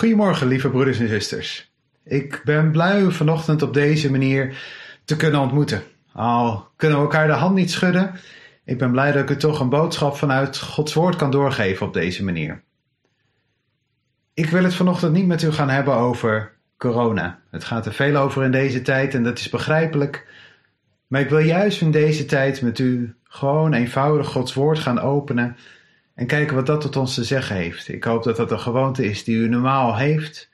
Goedemorgen, lieve broeders en zusters. Ik ben blij u vanochtend op deze manier te kunnen ontmoeten. Al kunnen we elkaar de hand niet schudden, ik ben blij dat ik u toch een boodschap vanuit Gods woord kan doorgeven op deze manier. Ik wil het vanochtend niet met u gaan hebben over corona. Het gaat er veel over in deze tijd en dat is begrijpelijk. Maar ik wil juist in deze tijd met u gewoon eenvoudig Gods woord gaan openen en kijken wat dat tot ons te zeggen heeft. Ik hoop dat dat een gewoonte is die u normaal heeft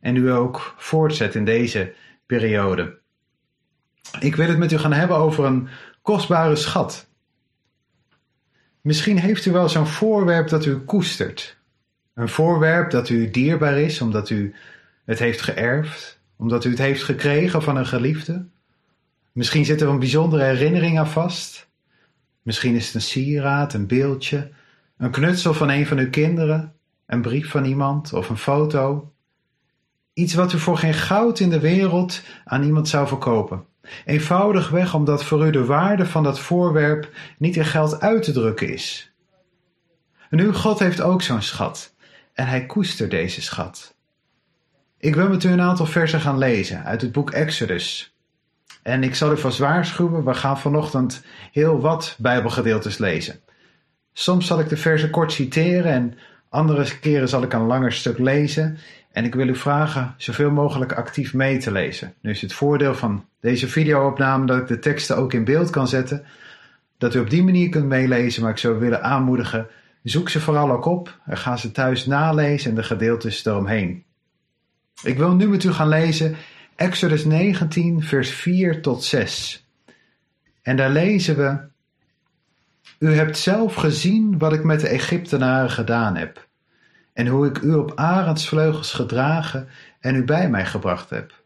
en u ook voortzet in deze periode. Ik wil het met u gaan hebben over een kostbare schat. Misschien heeft u wel zo'n voorwerp dat u koestert. Een voorwerp dat u dierbaar is omdat u het heeft geërfd, omdat u het heeft gekregen van een geliefde. Misschien zit er een bijzondere herinnering aan vast. Misschien is het een sieraad, een beeldje, een knutsel van een van uw kinderen, een brief van iemand of een foto. Iets wat u voor geen goud in de wereld aan iemand zou verkopen. Eenvoudigweg omdat voor u de waarde van dat voorwerp niet in geld uit te drukken is. Nu, God heeft ook zo'n schat en hij koestert deze schat. Ik wil met u een aantal versen gaan lezen uit het boek Exodus. En ik zal u vast waarschuwen, we gaan vanochtend heel wat Bijbelgedeeltes lezen. Soms zal ik de versen kort citeren en andere keren zal ik een langer stuk lezen. En ik wil u vragen zoveel mogelijk actief mee te lezen. Nu is het voordeel van deze videoopname dat ik de teksten ook in beeld kan zetten. Dat u op die manier kunt meelezen, maar ik zou willen aanmoedigen. Zoek ze vooral ook op en ga ze thuis nalezen en de gedeeltes eromheen. Ik wil nu met u gaan lezen Exodus 19, vers 4 tot 6. En daar lezen we: U hebt zelf gezien wat ik met de Egyptenaren gedaan heb en hoe ik u op arendsvleugels gedragen en u bij mij gebracht heb.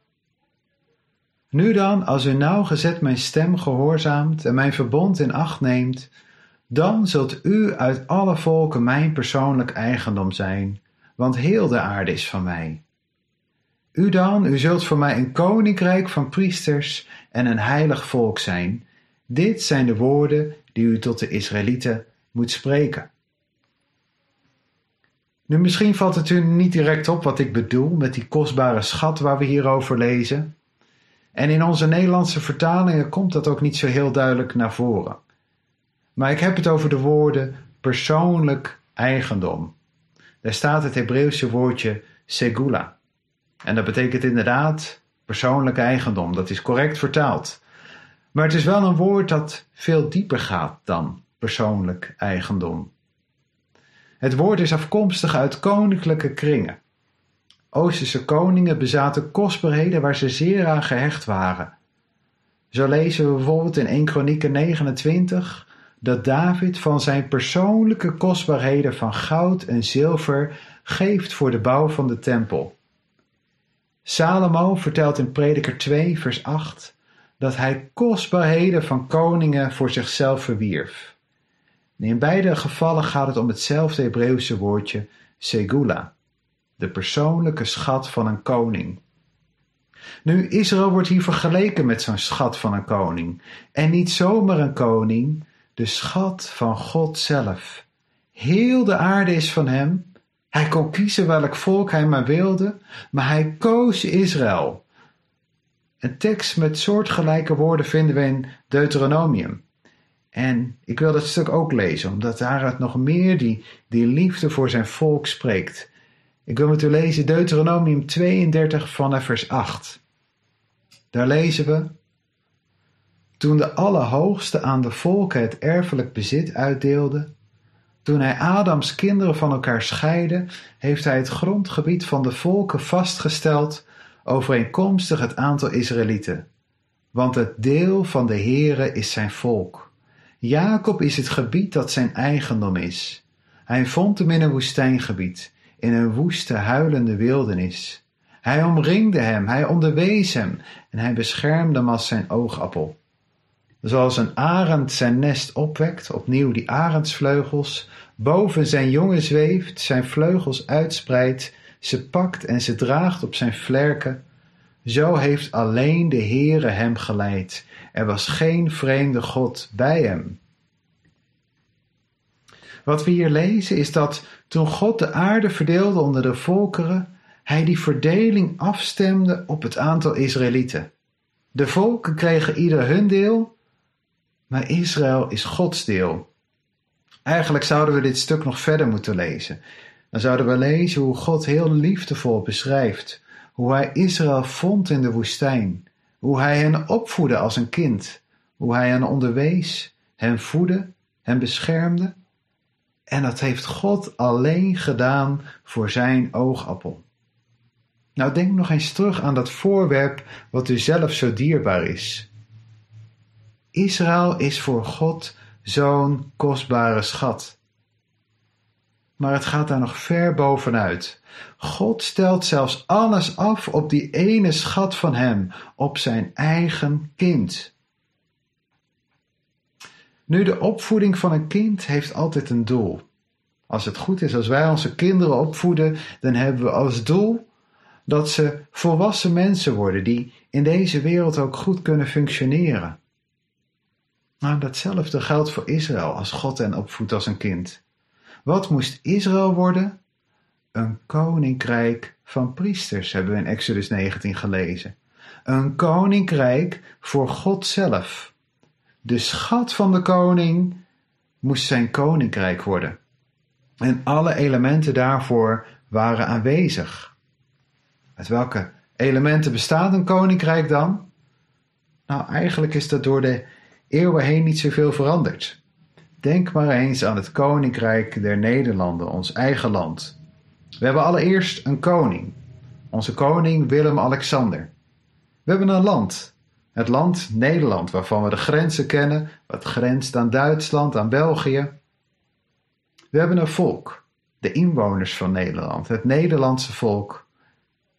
Nu dan, als u nauwgezet mijn stem gehoorzaamt en mijn verbond in acht neemt, dan zult u uit alle volken mijn persoonlijk eigendom zijn, want heel de aarde is van mij. U dan, u zult voor mij een koninkrijk van priesters en een heilig volk zijn. Dit zijn de woorden die u tot de Israëlieten moet spreken. Nu, misschien valt het u niet direct op wat ik bedoel met die kostbare schat waar we hierover lezen. En in onze Nederlandse vertalingen komt dat ook niet zo heel duidelijk naar voren. Maar ik heb het over de woorden persoonlijk eigendom. Daar staat het Hebreeuwse woordje segula. En dat betekent inderdaad persoonlijk eigendom. Dat is correct vertaald. Maar het is wel een woord dat veel dieper gaat dan persoonlijk eigendom. Het woord is afkomstig uit koninklijke kringen. Oosterse koningen bezaten kostbaarheden waar ze zeer aan gehecht waren. Zo lezen we bijvoorbeeld in 1 Kronieken 29 dat David van zijn persoonlijke kostbaarheden van goud en zilver geeft voor de bouw van de tempel. Salomo vertelt in Prediker 2 vers 8 dat hij kostbaarheden van koningen voor zichzelf verwierf. In beide gevallen gaat het om hetzelfde Hebreeuwse woordje segula, de persoonlijke schat van een koning. Nu, Israël wordt hier vergeleken met zo'n schat van een koning. En niet zomaar een koning, de schat van God zelf. Heel de aarde is van hem. Hij kon kiezen welk volk hij maar wilde, maar hij koos Israël. Een tekst met soortgelijke woorden vinden we in Deuteronomium. En ik wil dat stuk ook lezen, omdat daaruit nog meer die, die liefde voor zijn volk spreekt. Ik wil met u lezen Deuteronomium 32 vanaf vers 8. Daar lezen we: Toen de Allerhoogste aan de volken het erfelijk bezit uitdeelde, toen hij Adams kinderen van elkaar scheidde, heeft hij het grondgebied van de volken vastgesteld overeenkomstig het aantal Israëlieten. Want het deel van de Heere is zijn volk. Jacob is het gebied dat zijn eigendom is. Hij vond hem in een woestijngebied, in een woeste, huilende wildernis. Hij omringde hem, hij onderwees hem en hij beschermde hem als zijn oogappel. Zoals een arend zijn nest opwekt, opnieuw die arendsvleugels, boven zijn jongen zweeft, zijn vleugels uitspreidt, ze pakt en ze draagt op zijn vlerken, zo heeft alleen de Heere hem geleid. Er was geen vreemde God bij hem. Wat we hier lezen is dat toen God de aarde verdeelde onder de volkeren, hij die verdeling afstemde op het aantal Israëlieten. De volken kregen ieder hun deel, maar Israël is Gods deel. Eigenlijk zouden we dit stuk nog verder moeten lezen. Dan zouden we lezen hoe God heel liefdevol beschrijft hoe hij Israël vond in de woestijn, hoe hij hen opvoedde als een kind, hoe hij hen onderwees, hen voedde, hen beschermde. En dat heeft God alleen gedaan voor zijn oogappel. Nou, denk nog eens terug aan dat voorwerp wat u zelf zo dierbaar is. Israël is voor God zo'n kostbare schat. Maar het gaat daar nog ver bovenuit. God stelt zelfs alles af op die ene schat van Hem, op zijn eigen kind. Nu, de opvoeding van een kind heeft altijd een doel. Als het goed is, als wij onze kinderen opvoeden, dan hebben we als doel dat ze volwassen mensen worden die in deze wereld ook goed kunnen functioneren. Nou, datzelfde geldt voor Israël als God hen opvoedt als een kind. Wat moest Israël worden? Een koninkrijk van priesters, hebben we in Exodus 19 gelezen. Een koninkrijk voor God zelf. De schat van de koning moest zijn koninkrijk worden. En alle elementen daarvoor waren aanwezig. Uit welke elementen bestaat een koninkrijk dan? Nou, eigenlijk is dat door de eeuwen heen niet zoveel veranderd. Denk maar eens aan het Koninkrijk der Nederlanden, ons eigen land. We hebben allereerst een koning, onze koning Willem-Alexander. We hebben een land, het land Nederland, waarvan we de grenzen kennen, wat grenst aan Duitsland, aan België. We hebben een volk, de inwoners van Nederland, het Nederlandse volk.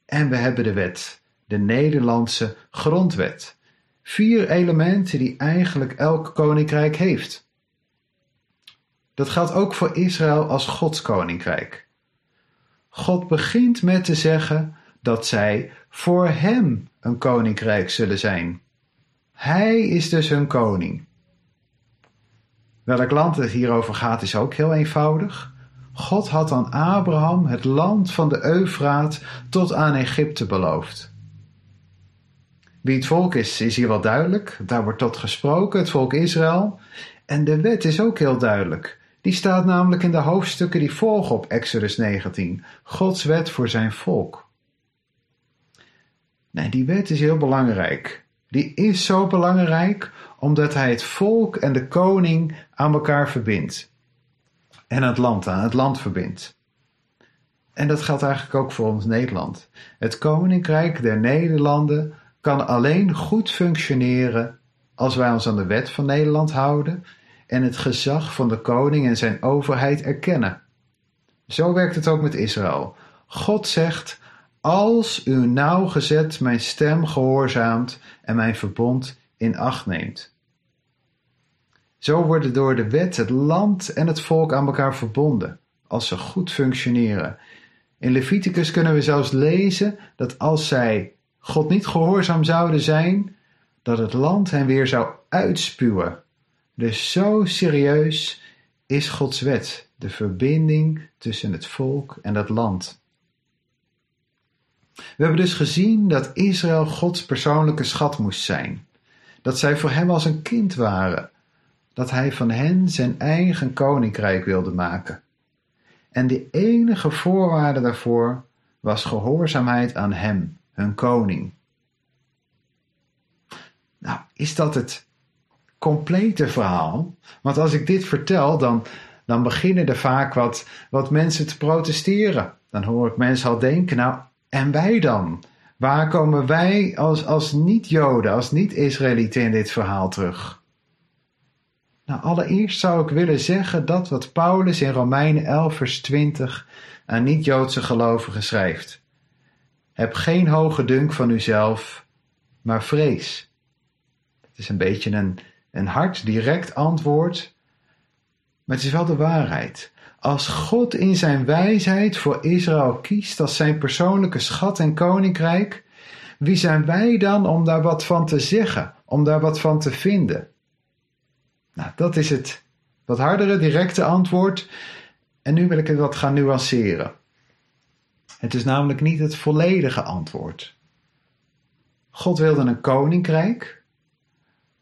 En we hebben de wet, de Nederlandse grondwet. Vier elementen die eigenlijk elk koninkrijk heeft. Dat geldt ook voor Israël als Gods koninkrijk. God begint met te zeggen dat zij voor Hem een koninkrijk zullen zijn. Hij is dus hun koning. Welk land het hierover gaat is ook heel eenvoudig. God had aan Abraham het land van de Eufraat tot aan Egypte beloofd. Wie het volk is, is hier wel duidelijk. Daar wordt tot gesproken, het volk Israël. En de wet is ook heel duidelijk. Die staat namelijk in de hoofdstukken die volgen op Exodus 19, Gods wet voor zijn volk. Nee, die wet is heel belangrijk. Die is zo belangrijk omdat hij het volk en de koning aan elkaar verbindt. En het land aan het land verbindt. En dat geldt eigenlijk ook voor ons Nederland. Het koninkrijk der Nederlanden kan alleen goed functioneren als wij ons aan de wet van Nederland houden en het gezag van de koning en zijn overheid erkennen. Zo werkt het ook met Israël. God zegt: Als u nauwgezet mijn stem gehoorzaamt en mijn verbond in acht neemt. Zo worden door de wet het land en het volk aan elkaar verbonden, als ze goed functioneren. In Leviticus kunnen we zelfs lezen dat als zij God niet gehoorzaam zouden zijn, dat het land hen weer zou uitspuwen dus zo serieus is Gods wet, de verbinding tussen het volk en het land. We hebben dus gezien dat Israël Gods persoonlijke schat moest zijn, dat zij voor hem als een kind waren, dat hij van hen zijn eigen koninkrijk wilde maken. En de enige voorwaarde daarvoor was gehoorzaamheid aan hem, hun koning. Nou, is dat het complete verhaal. Want als ik dit vertel, dan, dan beginnen er vaak wat, wat mensen te protesteren. Dan hoor ik mensen al denken, nou, en wij dan? Waar komen wij als, als niet-Joden, als niet-Israëlieten in dit verhaal terug? Nou, allereerst zou ik willen zeggen dat wat Paulus in Romeinen 11, vers 20 aan niet-Joodse gelovigen schrijft. Heb geen hoge dunk van uzelf, maar vrees. Het is een beetje een een hard, direct antwoord. Maar het is wel de waarheid. Als God in zijn wijsheid voor Israël kiest als zijn persoonlijke schat en koninkrijk, wie zijn wij dan om daar wat van te zeggen, om daar wat van te vinden? Nou, dat is het wat hardere, directe antwoord. En nu wil ik het wat gaan nuanceren. Het is namelijk niet het volledige antwoord. God wilde een koninkrijk,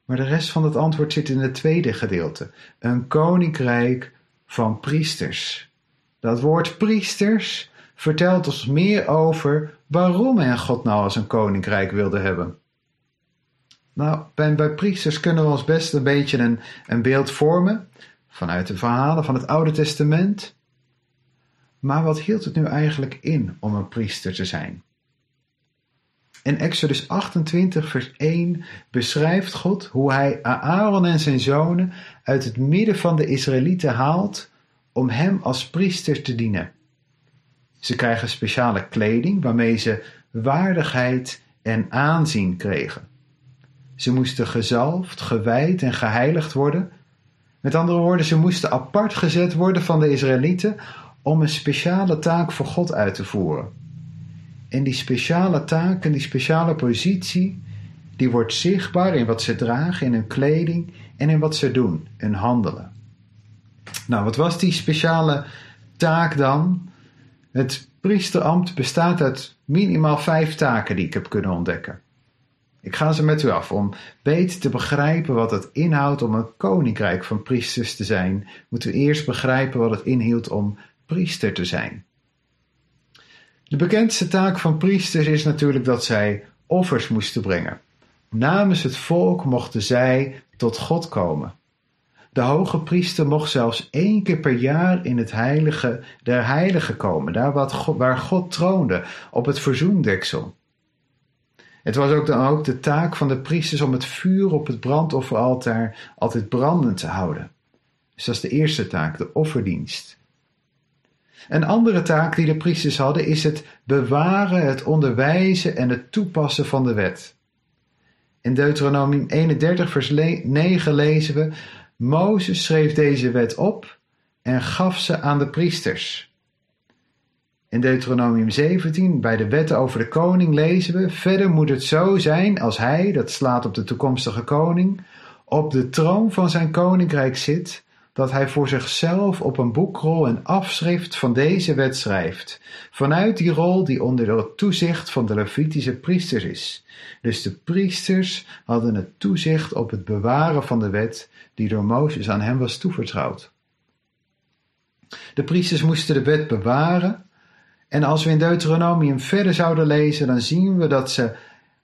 maar de rest van het antwoord zit in het tweede gedeelte. Een koninkrijk van priesters. Dat woord priesters vertelt ons meer over waarom hij God nou als een koninkrijk wilde hebben. Nou, bij, bij priesters kunnen we ons best een beetje een, een beeld vormen vanuit de verhalen van het Oude Testament. Maar wat hield het nu eigenlijk in om een priester te zijn? In Exodus 28, vers 1 beschrijft God hoe hij Aaron en zijn zonen uit het midden van de Israëlieten haalt om hem als priester te dienen. Ze krijgen speciale kleding waarmee ze waardigheid en aanzien kregen. Ze moesten gezalfd, gewijd en geheiligd worden. Met andere woorden, ze moesten apart gezet worden van de Israëlieten om een speciale taak voor God uit te voeren. En die speciale taak en die speciale positie, die wordt zichtbaar in wat ze dragen, in hun kleding en in wat ze doen, hun handelen. Nou, wat was die speciale taak dan? Het priesterambt bestaat uit minimaal vijf taken die ik heb kunnen ontdekken. Ik ga ze met u af. Om beter te begrijpen wat het inhoudt om een koninkrijk van priesters te zijn, moeten we eerst begrijpen wat het inhield om priester te zijn. De bekendste taak van priesters is natuurlijk dat zij offers moesten brengen. Namens het volk mochten zij tot God komen. De hoge priester mocht zelfs één keer per jaar in het heilige der heiligen komen, daar waar God troonde, op het verzoendeksel. Het was ook dan ook de taak van de priesters om het vuur op het brandofferaltaar altijd brandend te houden. Dus dat is de eerste taak, de offerdienst. Een andere taak die de priesters hadden is het bewaren, het onderwijzen en het toepassen van de wet. In Deuteronomium 31, vers 9 lezen we: Mozes schreef deze wet op en gaf ze aan de priesters. In Deuteronomium 17, bij de wetten over de koning, lezen we: Verder moet het zo zijn als hij, dat slaat op de toekomstige koning, op de troon van zijn koninkrijk zit, dat hij voor zichzelf op een boekrol een afschrift van deze wet schrijft, vanuit die rol die onder het toezicht van de Levitische priesters is. Dus de priesters hadden het toezicht op het bewaren van de wet die door Mozes aan hem was toevertrouwd. De priesters moesten de wet bewaren en als we in Deuteronomium verder zouden lezen, dan zien we dat ze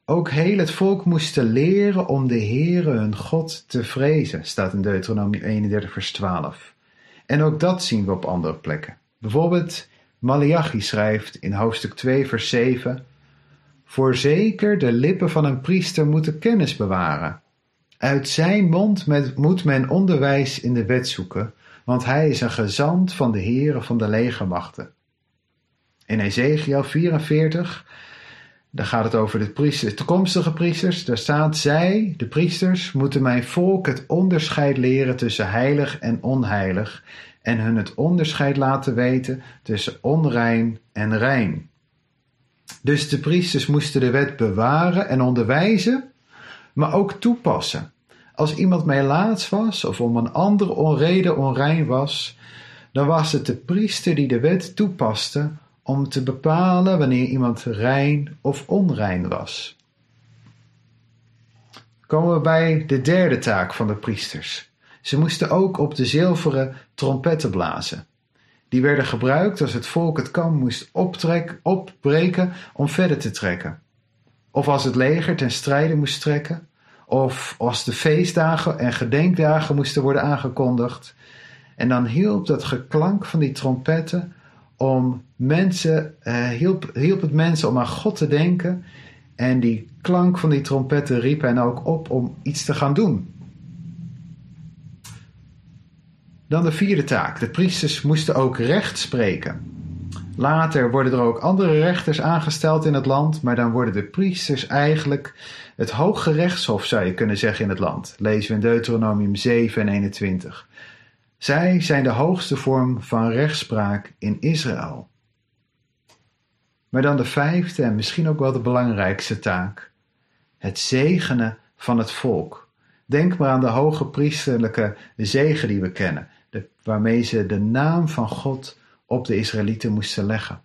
ook heel het volk moesten leren om de Heere hun God te vrezen, staat in Deuteronomium 31 vers 12. En ook dat zien we op andere plekken. Bijvoorbeeld Malachi schrijft in hoofdstuk 2 vers 7 Voorzeker de lippen van een priester moeten kennis bewaren. Uit zijn mond moet men onderwijs in de wet zoeken, want hij is een gezant van de Heere van de legermachten. In Ezekiel 44, daar gaat het over de priesters, toekomstige priesters. Daar staat: Zij, de priesters, moeten mijn volk het onderscheid leren tussen heilig en onheilig, en hun het onderscheid laten weten tussen onrein en rein. Dus de priesters moesten de wet bewaren en onderwijzen, maar ook toepassen. Als iemand laats was of om een andere onrede onrein was, dan was het de priester die de wet toepaste om te bepalen wanneer iemand rein of onrein was. Komen we bij de derde taak van de priesters. Ze moesten ook op de zilveren trompetten blazen. Die werden gebruikt als het volk het kamp moest opbreken om verder te trekken. Of als het leger ten strijde moest trekken. Of als de feestdagen en gedenkdagen moesten worden aangekondigd. En dan hielp dat geklank van die trompetten om mensen, uh, hielp, hielp het mensen om aan God te denken. En die klank van die trompetten riep hen ook op om iets te gaan doen. Dan de vierde taak. De priesters moesten ook recht spreken. Later worden er ook andere rechters aangesteld in het land, maar dan worden de priesters eigenlijk het hoge rechtshof, zou je kunnen zeggen, in het land. Lezen we in Deuteronomium 7 en 21. Zij zijn de hoogste vorm van rechtspraak in Israël. Maar dan de vijfde en misschien ook wel de belangrijkste taak: het zegenen van het volk. Denk maar aan de hoge priesterlijke zegen die we kennen, waarmee ze de naam van God op de Israëlieten moesten leggen.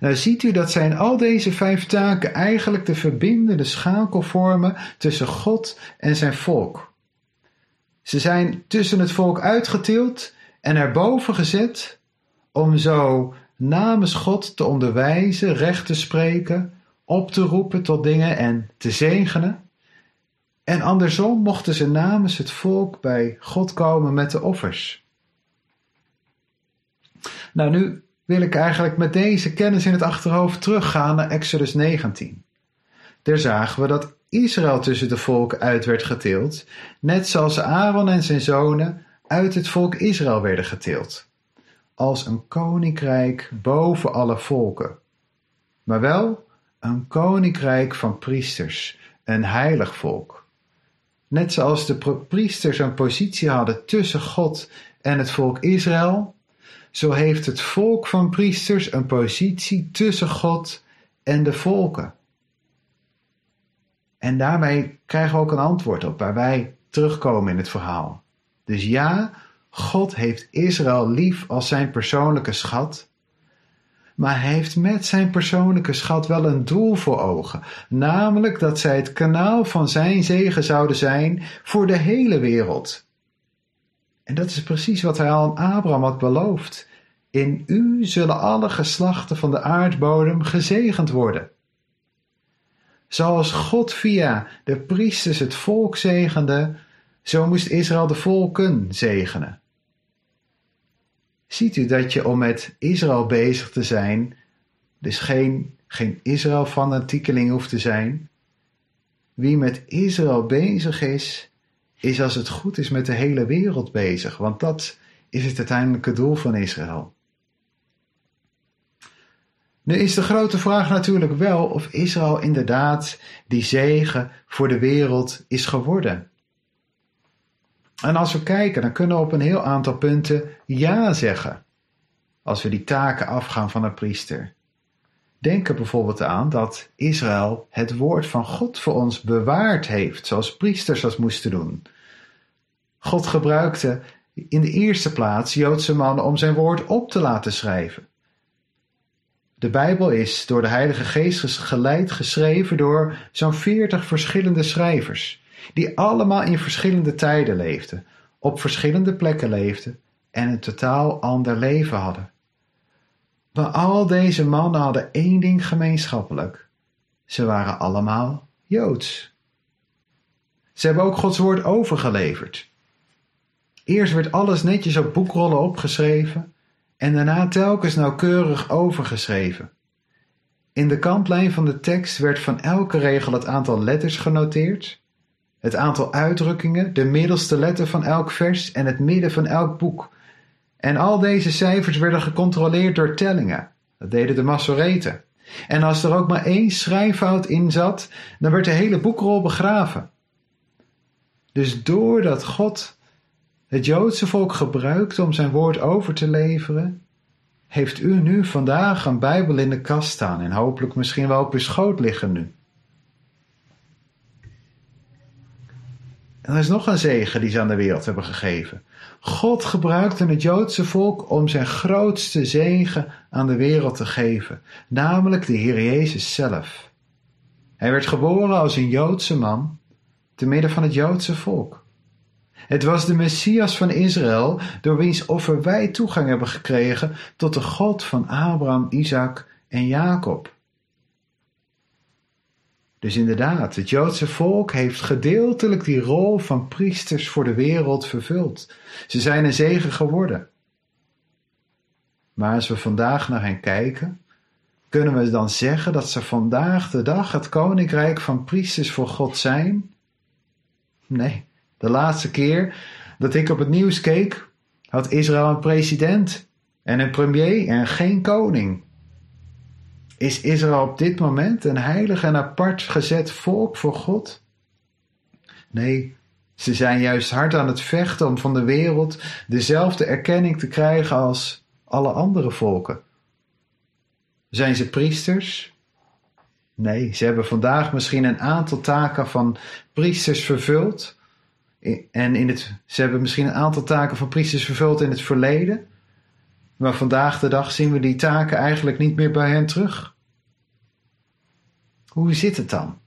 Nou ziet u dat zijn al deze vijf taken eigenlijk de verbindende schakel vormen tussen God en zijn volk. Ze zijn tussen het volk uitgetild en erboven gezet om zo namens God te onderwijzen, recht te spreken, op te roepen tot dingen en te zegenen. En andersom mochten ze namens het volk bij God komen met de offers. Nou, nu wil ik eigenlijk met deze kennis in het achterhoofd teruggaan naar Exodus 19. Daar zagen we dat Israël tussen de volken uit werd geteeld, net zoals Aaron en zijn zonen uit het volk Israël werden geteeld. Als een koninkrijk boven alle volken. Maar wel een koninkrijk van priesters, een heilig volk. Net zoals de priesters een positie hadden tussen God en het volk Israël, zo heeft het volk van priesters een positie tussen God en de volken. En daarmee krijgen we ook een antwoord op waar wij terugkomen in het verhaal. Dus ja, God heeft Israël lief als zijn persoonlijke schat, maar hij heeft met zijn persoonlijke schat wel een doel voor ogen, namelijk dat zij het kanaal van zijn zegen zouden zijn voor de hele wereld. En dat is precies wat hij al aan Abraham had beloofd. In u zullen alle geslachten van de aardbodem gezegend worden. Zoals God via de priesters het volk zegende, zo moest Israël de volken zegenen. Ziet u dat je om met Israël bezig te zijn, dus geen, geen Israël-fanatiekeling hoeft te zijn? Wie met Israël bezig is, is als het goed is met de hele wereld bezig, want dat is het uiteindelijke doel van Israël. Nu is de grote vraag natuurlijk wel of Israël inderdaad die zegen voor de wereld is geworden. En als we kijken, dan kunnen we op een heel aantal punten ja zeggen. Als we die taken afgaan van een priester. Denk er bijvoorbeeld aan dat Israël het woord van God voor ons bewaard heeft, zoals priesters dat moesten doen. God gebruikte in de eerste plaats Joodse mannen om zijn woord op te laten schrijven. De Bijbel is door de Heilige Geest geleid geschreven door zo'n veertig verschillende schrijvers, die allemaal in verschillende tijden leefden, op verschillende plekken leefden en een totaal ander leven hadden. Maar al deze mannen hadden één ding gemeenschappelijk. Ze waren allemaal Joods. Ze hebben ook Gods woord overgeleverd. Eerst werd alles netjes op boekrollen opgeschreven en daarna telkens nauwkeurig overgeschreven. In de kantlijn van de tekst werd van elke regel het aantal letters genoteerd, het aantal uitdrukkingen, de middelste letter van elk vers en het midden van elk boek. En al deze cijfers werden gecontroleerd door tellingen. Dat deden de Massoreten. En als er ook maar één schrijffout in zat, dan werd de hele boekrol begraven. Dus doordat God het Joodse volk gebruikt om zijn woord over te leveren, heeft u nu vandaag een Bijbel in de kast staan en hopelijk misschien wel op uw schoot liggen nu. En er is nog een zegen die ze aan de wereld hebben gegeven. God gebruikte het Joodse volk om zijn grootste zegen aan de wereld te geven, namelijk de Heer Jezus zelf. Hij werd geboren als een Joodse man, te midden van het Joodse volk. Het was de Messias van Israël, door wiens offer wij toegang hebben gekregen tot de God van Abraham, Isaac en Jacob. Dus inderdaad, het Joodse volk heeft gedeeltelijk die rol van priesters voor de wereld vervuld. Ze zijn een zegen geworden. Maar als we vandaag naar hen kijken, kunnen we dan zeggen dat ze vandaag de dag het koninkrijk van priesters voor God zijn? Nee, de laatste keer dat ik op het nieuws keek, had Israël een president en een premier en geen koning. Is Israël op dit moment een heilig en apart gezet volk voor God? Nee, ze zijn juist hard aan het vechten om van de wereld dezelfde erkenning te krijgen als alle andere volken. Zijn ze priesters? Nee, ze hebben vandaag misschien een aantal taken van priesters vervuld, en in het, ze hebben misschien een aantal taken van priesters vervuld in het verleden. Maar vandaag de dag zien we die taken eigenlijk niet meer bij hen terug. Hoe zit het dan?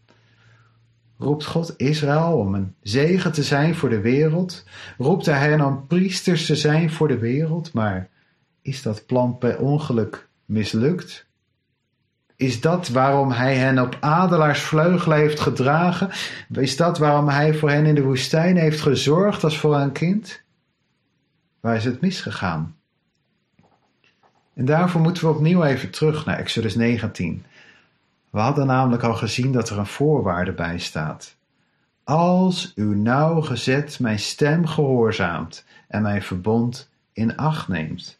Roept God Israël om een zegen te zijn voor de wereld? Roept hij hen om priesters te zijn voor de wereld? Maar is dat plan per ongeluk mislukt? Is dat waarom hij hen op adelaarsvleugelen heeft gedragen? Is dat waarom hij voor hen in de woestijn heeft gezorgd als voor een kind? Waar is het misgegaan? En daarvoor moeten we opnieuw even terug naar Exodus 19. We hadden namelijk al gezien dat er een voorwaarde bij staat. Als u nauwgezet mijn stem gehoorzaamt en mijn verbond in acht neemt.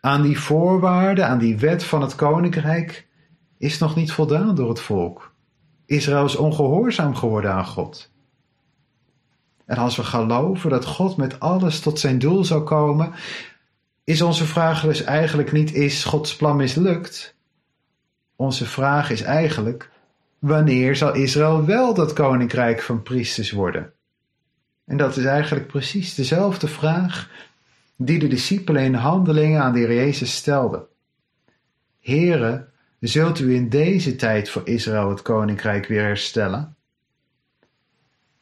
Aan die voorwaarden, aan die wet van het koninkrijk, is nog niet voldaan door het volk. Israël is ongehoorzaam geworden aan God. En als we geloven dat God met alles tot zijn doel zou komen, is onze vraag dus eigenlijk niet: is Gods plan mislukt? Onze vraag is eigenlijk: wanneer zal Israël wel dat koninkrijk van priesters worden? En dat is eigenlijk precies dezelfde vraag die de discipelen in handelingen aan de Heer Jezus stelden. Here, zult u in deze tijd voor Israël het koninkrijk weer herstellen?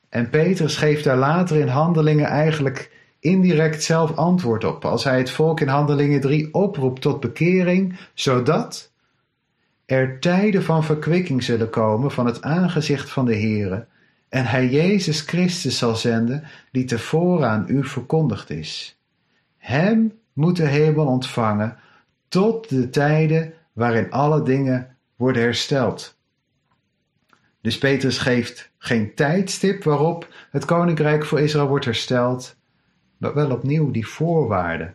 En Petrus geeft daar later in handelingen eigenlijk indirect zelf antwoord op, als hij het volk in handelingen 3 oproept tot bekering, zodat er tijden van verkwikking zullen komen van het aangezicht van de Heere, en hij Jezus Christus zal zenden, die tevoren aan u verkondigd is. Hem moet de hemel ontvangen tot de tijden waarin alle dingen worden hersteld. Dus Petrus geeft geen tijdstip waarop het koninkrijk voor Israël wordt hersteld, maar wel opnieuw die voorwaarde.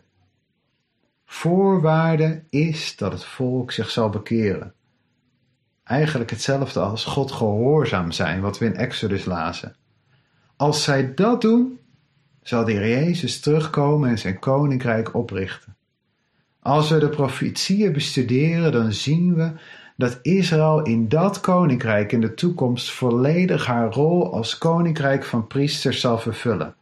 Voorwaarde is dat het volk zich zal bekeren. Eigenlijk hetzelfde als God gehoorzaam zijn, wat we in Exodus lazen. Als zij dat doen, zal de Heer Jezus terugkomen en zijn koninkrijk oprichten. Als we de profetieën bestuderen, dan zien we dat Israël in dat koninkrijk in de toekomst volledig haar rol als koninkrijk van priesters zal vervullen.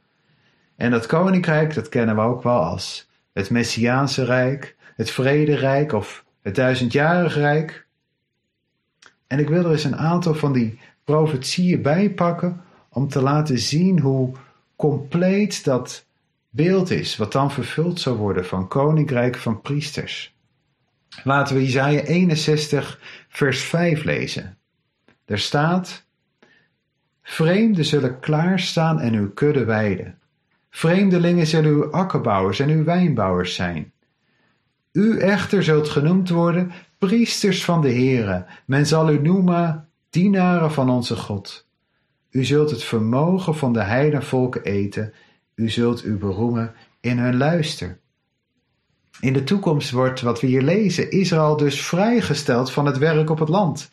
En dat koninkrijk, dat kennen we ook wel als het Messiaanse Rijk, het Vrederijk of het Duizendjarig Rijk. En ik wil er eens een aantal van die profetieën bijpakken om te laten zien hoe compleet dat beeld is, wat dan vervuld zou worden van koninkrijk van priesters. Laten we Isaiah 61, vers 5 lezen. Daar staat: Vreemden zullen klaarstaan en uw kudde weiden. Vreemdelingen zullen uw akkerbouwers en uw wijnbouwers zijn. U echter zult genoemd worden priesters van de Heere. Men zal u noemen dienaren van onze God. U zult het vermogen van de heidenvolken eten. U zult u beroemen in hun luister. In de toekomst wordt, wat we hier lezen, Israël dus vrijgesteld van het werk op het land.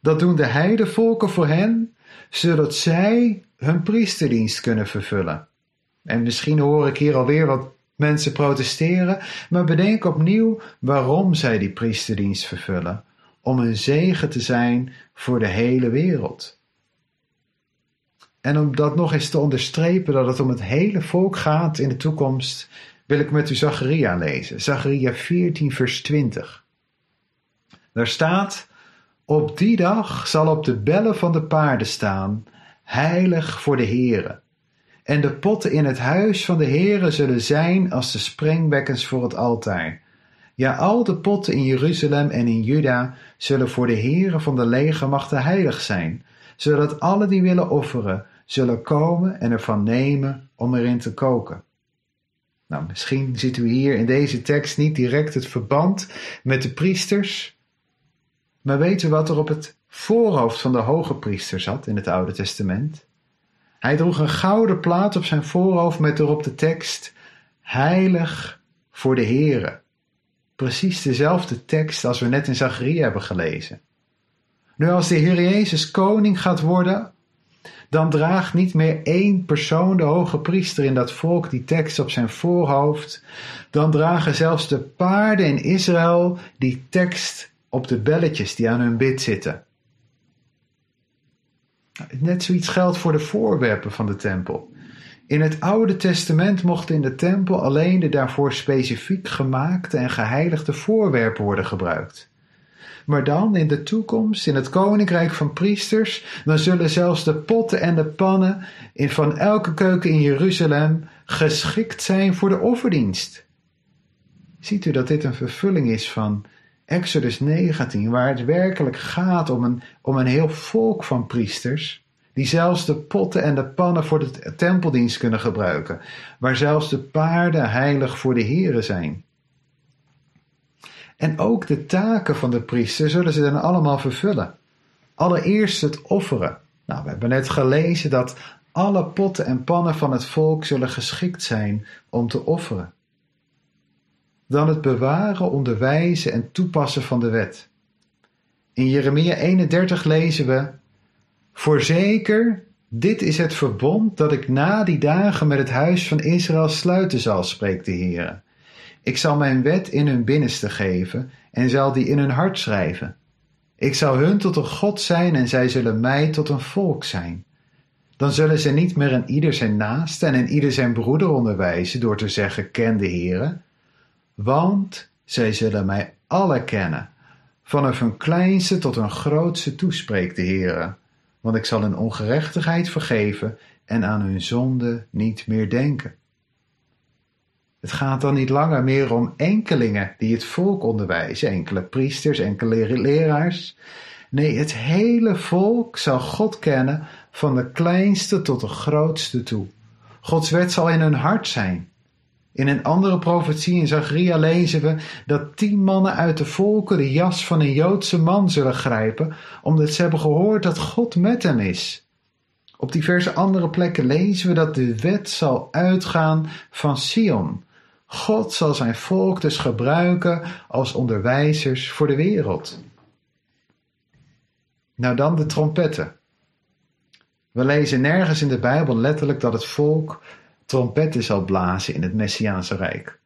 Dat doen de heidenvolken voor hen, zodat zij hun priesterdienst kunnen vervullen. En misschien hoor ik hier alweer wat mensen protesteren, maar bedenk opnieuw waarom zij die priesterdienst vervullen. Om een zegen te zijn voor de hele wereld. En om dat nog eens te onderstrepen dat het om het hele volk gaat in de toekomst, wil ik met u Zacharia lezen. Zacharia 14, vers 20. Daar staat: Op die dag zal op de bellen van de paarden staan, heilig voor de Heere. En de potten in het huis van de Heere zullen zijn als de springbekkens voor het altaar. Ja, al de potten in Jeruzalem en in Juda zullen voor de Heere van de legermachten heilig zijn, zodat alle die willen offeren, zullen komen en ervan nemen om erin te koken. Nou, misschien ziet u hier in deze tekst niet direct het verband met de priesters, maar weet u wat er op het voorhoofd van de hoge priester zat in het Oude Testament? Hij droeg een gouden plaat op zijn voorhoofd met erop de tekst: Heilig voor de Heere. Precies dezelfde tekst als we net in Zacharia hebben gelezen. Nu, als de Heer Jezus koning gaat worden, dan draagt niet meer één persoon, de hoge priester in dat volk, die tekst op zijn voorhoofd. Dan dragen zelfs de paarden in Israël die tekst op de belletjes die aan hun bit zitten. Net zoiets geldt voor de voorwerpen van de tempel. In het Oude Testament mochten in de tempel alleen de daarvoor specifiek gemaakte en geheiligde voorwerpen worden gebruikt. Maar dan in de toekomst, in het koninkrijk van priesters, dan zullen zelfs de potten en de pannen in van elke keuken in Jeruzalem geschikt zijn voor de offerdienst. Ziet u dat dit een vervulling is van Exodus 19, waar het werkelijk gaat om een, om een heel volk van priesters, die zelfs de potten en de pannen voor de tempeldienst kunnen gebruiken, waar zelfs de paarden heilig voor de heren zijn. En ook de taken van de priester zullen ze dan allemaal vervullen. Allereerst het offeren. Nou, we hebben net gelezen dat alle potten en pannen van het volk zullen geschikt zijn om te offeren. Dan het bewaren, onderwijzen en toepassen van de wet. In Jeremia 31 lezen we: Voorzeker, dit is het verbond dat ik na die dagen met het huis van Israël sluiten zal, spreekt de Heer. Ik zal mijn wet in hun binnenste geven en zal die in hun hart schrijven. Ik zal hun tot een God zijn en zij zullen mij tot een volk zijn. Dan zullen ze niet meer in ieder zijn naaste en in ieder zijn broeder onderwijzen door te zeggen: Ken de Heere. Want zij zullen mij alle kennen, vanaf hun kleinste tot hun grootste toespreekt de Heere. Want ik zal hun ongerechtigheid vergeven en aan hun zonde niet meer denken. Het gaat dan niet langer meer om enkelingen die het volk onderwijzen, enkele priesters, enkele leraars. Nee, het hele volk zal God kennen van de kleinste tot de grootste toe. Gods wet zal in hun hart zijn. In een andere profetie in Zacharia lezen we dat tien mannen uit de volken de jas van een Joodse man zullen grijpen, omdat ze hebben gehoord dat God met hem is. Op diverse andere plekken lezen we dat de wet zal uitgaan van Sion, God zal zijn volk dus gebruiken als onderwijzers voor de wereld. Nou dan de trompetten. We lezen nergens in de Bijbel letterlijk dat het volk trompetten zal blazen in het Messiaanse Rijk.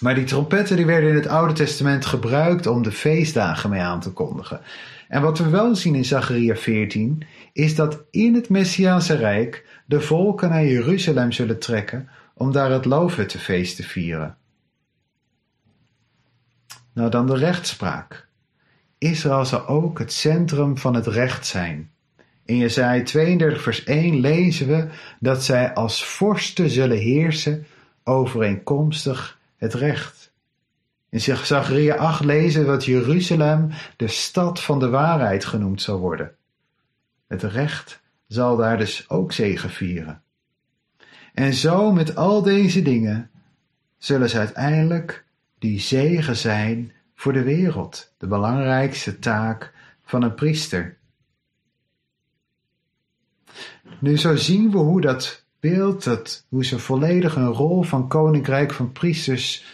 Maar die trompetten die werden in het Oude Testament gebruikt om de feestdagen mee aan te kondigen. En wat we wel zien in Zacharia 14 is dat in het Messiaanse Rijk de volken naar Jeruzalem zullen trekken om daar het loofhuttenfeest te vieren. Nou dan de rechtspraak. Israël zal ook het centrum van het recht zijn. In Jesaja 32 vers 1 lezen we dat zij als vorsten zullen heersen overeenkomstig het recht. In Zachariah 8 lezen we dat Jeruzalem de stad van de waarheid genoemd zal worden. Het recht zal daar dus ook zegevieren. En zo met al deze dingen zullen ze uiteindelijk die zegen zijn voor de wereld, de belangrijkste taak van een priester. Nu zo zien we hoe dat beeld, dat, hoe ze volledig een rol van koninkrijk van priesters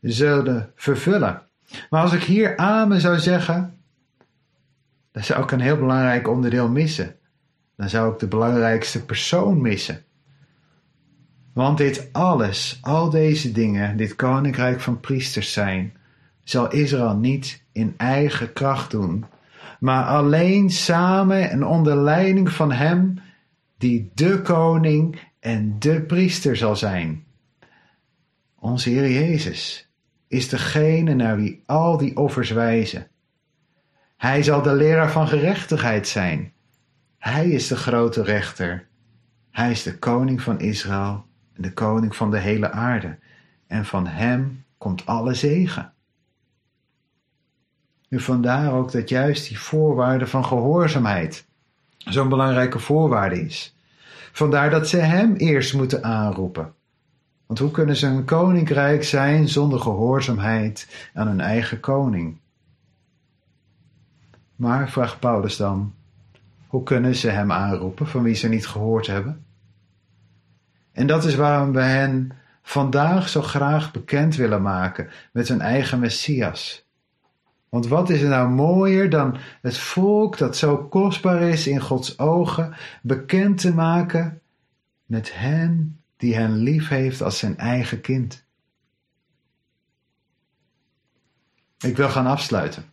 zullen vervullen. Maar als ik hier amen zou zeggen, dan zou ik een heel belangrijk onderdeel missen. Dan zou ik de belangrijkste persoon missen. Want dit alles, al deze dingen, dit koninkrijk van priesters zijn, zal Israël niet in eigen kracht doen, maar alleen samen en onder leiding van Hem die de koning en de priester zal zijn. Onze Heer Jezus is degene naar wie al die offers wijzen. Hij zal de leraar van gerechtigheid zijn. Hij is de grote rechter. Hij is de koning van Israël de koning van de hele aarde. En van hem komt alle zegen. Nu vandaar ook dat juist die voorwaarde van gehoorzaamheid zo'n belangrijke voorwaarde is. Vandaar dat ze hem eerst moeten aanroepen. Want hoe kunnen ze een koninkrijk zijn zonder gehoorzaamheid aan hun eigen koning? Maar, vraagt Paulus dan, hoe kunnen ze hem aanroepen van wie ze niet gehoord hebben? En dat is waarom we hen vandaag zo graag bekend willen maken met hun eigen Messias. Want wat is er nou mooier dan het volk dat zo kostbaar is in Gods ogen bekend te maken met hen die hen lief heeft als zijn eigen kind. Ik wil gaan afsluiten.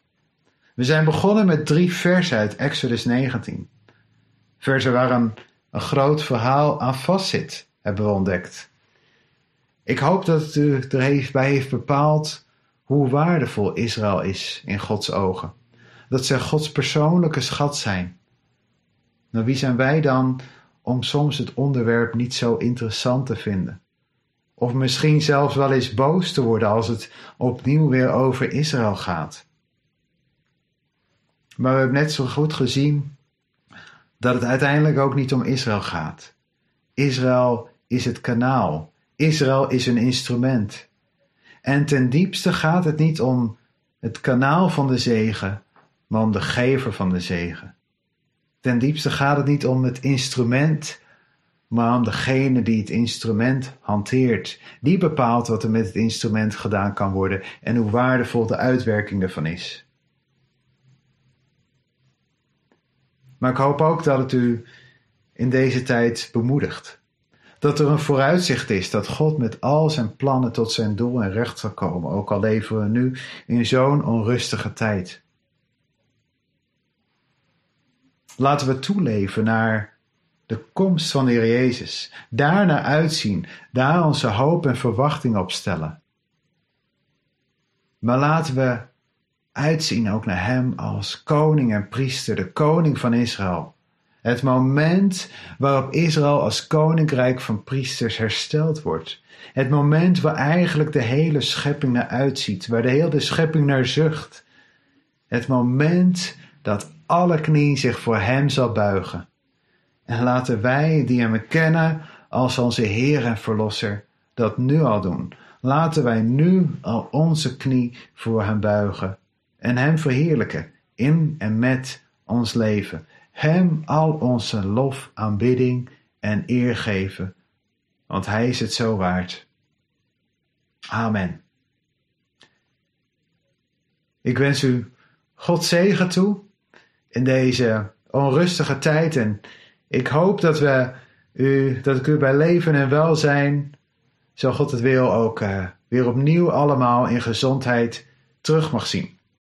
We zijn begonnen met drie versen uit Exodus 19. Versen waar een, een groot verhaal aan vastzit hebben we ontdekt. Ik hoop dat het u er heeft, bepaald hoe waardevol Israël is in Gods ogen. Dat ze Gods persoonlijke schat zijn. Nou, wie zijn wij dan om soms het onderwerp niet zo interessant te vinden? Of misschien zelfs wel eens boos te worden als het opnieuw weer over Israël gaat. Maar we hebben net zo goed gezien dat het uiteindelijk ook niet om Israël gaat. Israël is het kanaal. Israël is een instrument. En ten diepste gaat het niet om het kanaal van de zegen, maar om de gever van de zegen. Ten diepste gaat het niet om het instrument, maar om degene die het instrument hanteert. Die bepaalt wat er met het instrument gedaan kan worden en hoe waardevol de uitwerking ervan is. Maar ik hoop ook dat het u in deze tijd bemoedigt. Dat er een vooruitzicht is dat God met al zijn plannen tot zijn doel en recht zal komen, ook al leven we nu in zo'n onrustige tijd. Laten we toeleven naar de komst van de Heer Jezus, daarna uitzien, daar onze hoop en verwachting op stellen. Maar laten we uitzien ook naar Hem als koning en priester, de koning van Israël. Het moment waarop Israël als koninkrijk van priesters hersteld wordt. Het moment waar eigenlijk de hele schepping naar uitziet, waar de hele schepping naar zucht. Het moment dat alle knie zich voor Hem zal buigen. En laten wij die Hem kennen als onze Heer en Verlosser dat nu al doen. Laten wij nu al onze knie voor Hem buigen en Hem verheerlijken in en met ons leven. Hem al onze lof, aanbidding en eer geven, want Hij is het zo waard. Amen. Ik wens u God zegen toe in deze onrustige tijd en ik hoop dat, we u, dat ik u bij leven en welzijn, zo God het wil, ook uh, weer opnieuw allemaal in gezondheid terug mag zien.